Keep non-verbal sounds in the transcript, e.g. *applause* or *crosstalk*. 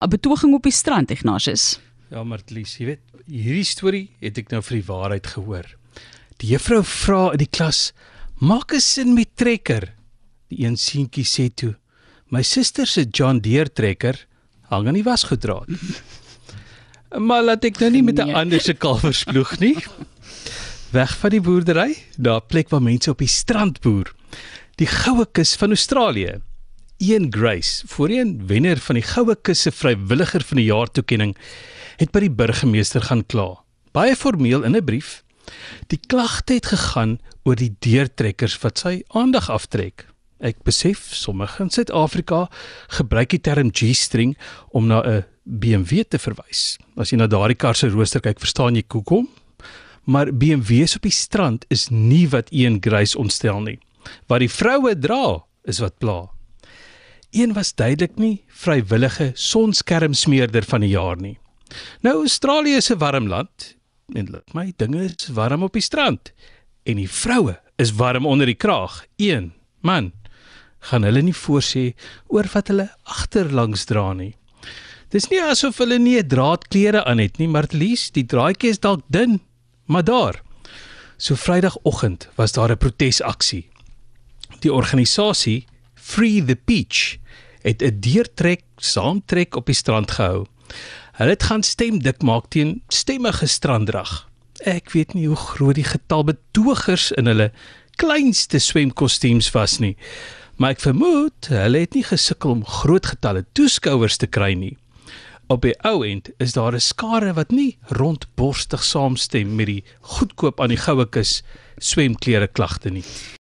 'n betoging op die strand, Ignatius. Ja, Martlies, jy weet, hierdie storie het ek nou vir die waarheid gehoor. Die juffrou vra in die klas: "Maak 'n sin met trekker." Die een seentjie sê toe: "My suster se John Deere trekker hang aan die wasgoeddraad." *laughs* maar laat ek nou nie met 'n Nee. ander se kalwer sploeg nie. Weg van die boerdery, na 'n plek waar mense op die strand boer. Die goue kus van Australië. Ian Grace, voorheen wenner van die Goue Kus se vrywilliger van die jaar toekenning, het by die burgemeester gaan kla. Baie formeel in 'n brief. Die klagte het gegaan oor die deurtrekkers wat sy aandag aftrek. Ek besef sommige in Suid-Afrika gebruik die term G-string om na 'n BMW te verwys. As jy na daardie kar se rooster kyk, verstaan jy hoekom. Maar BMW's op die strand is nie wat Ian Grace ontstel nie. Wat die vroue dra, is wat pla. Een was duidelik nie vrywillige sonskermsmeerder van die jaar nie. Nou Australië is 'n warm land en laat my dinge is warm op die strand en die vroue is warm onder die kraag. Een man gaan hulle nie voorsê oor wat hulle agterlangs dra nie. Dis nie asof hulle nie 'n draad klere aan het nie, maar at least die draadjie is dalk dun, maar daar. So Vrydagoggend was daar 'n protesaksie. Die organisasie Free the Beach het 'n deurtrek saamtrek op die strand gehou. Hulle het gaan stem dik maak teen stemmige stranddrag. Ek weet nie hoe groot die getal betogers in hulle kleinste swemkostuums was nie, maar ek vermoed hulle het nie gesukkel om groot getalle toeskouers te kry nie. Op die ou end is daar 'n skare wat nie rondborstig saamstem met die goedkoop aan die goue kus swemklere klagte nie.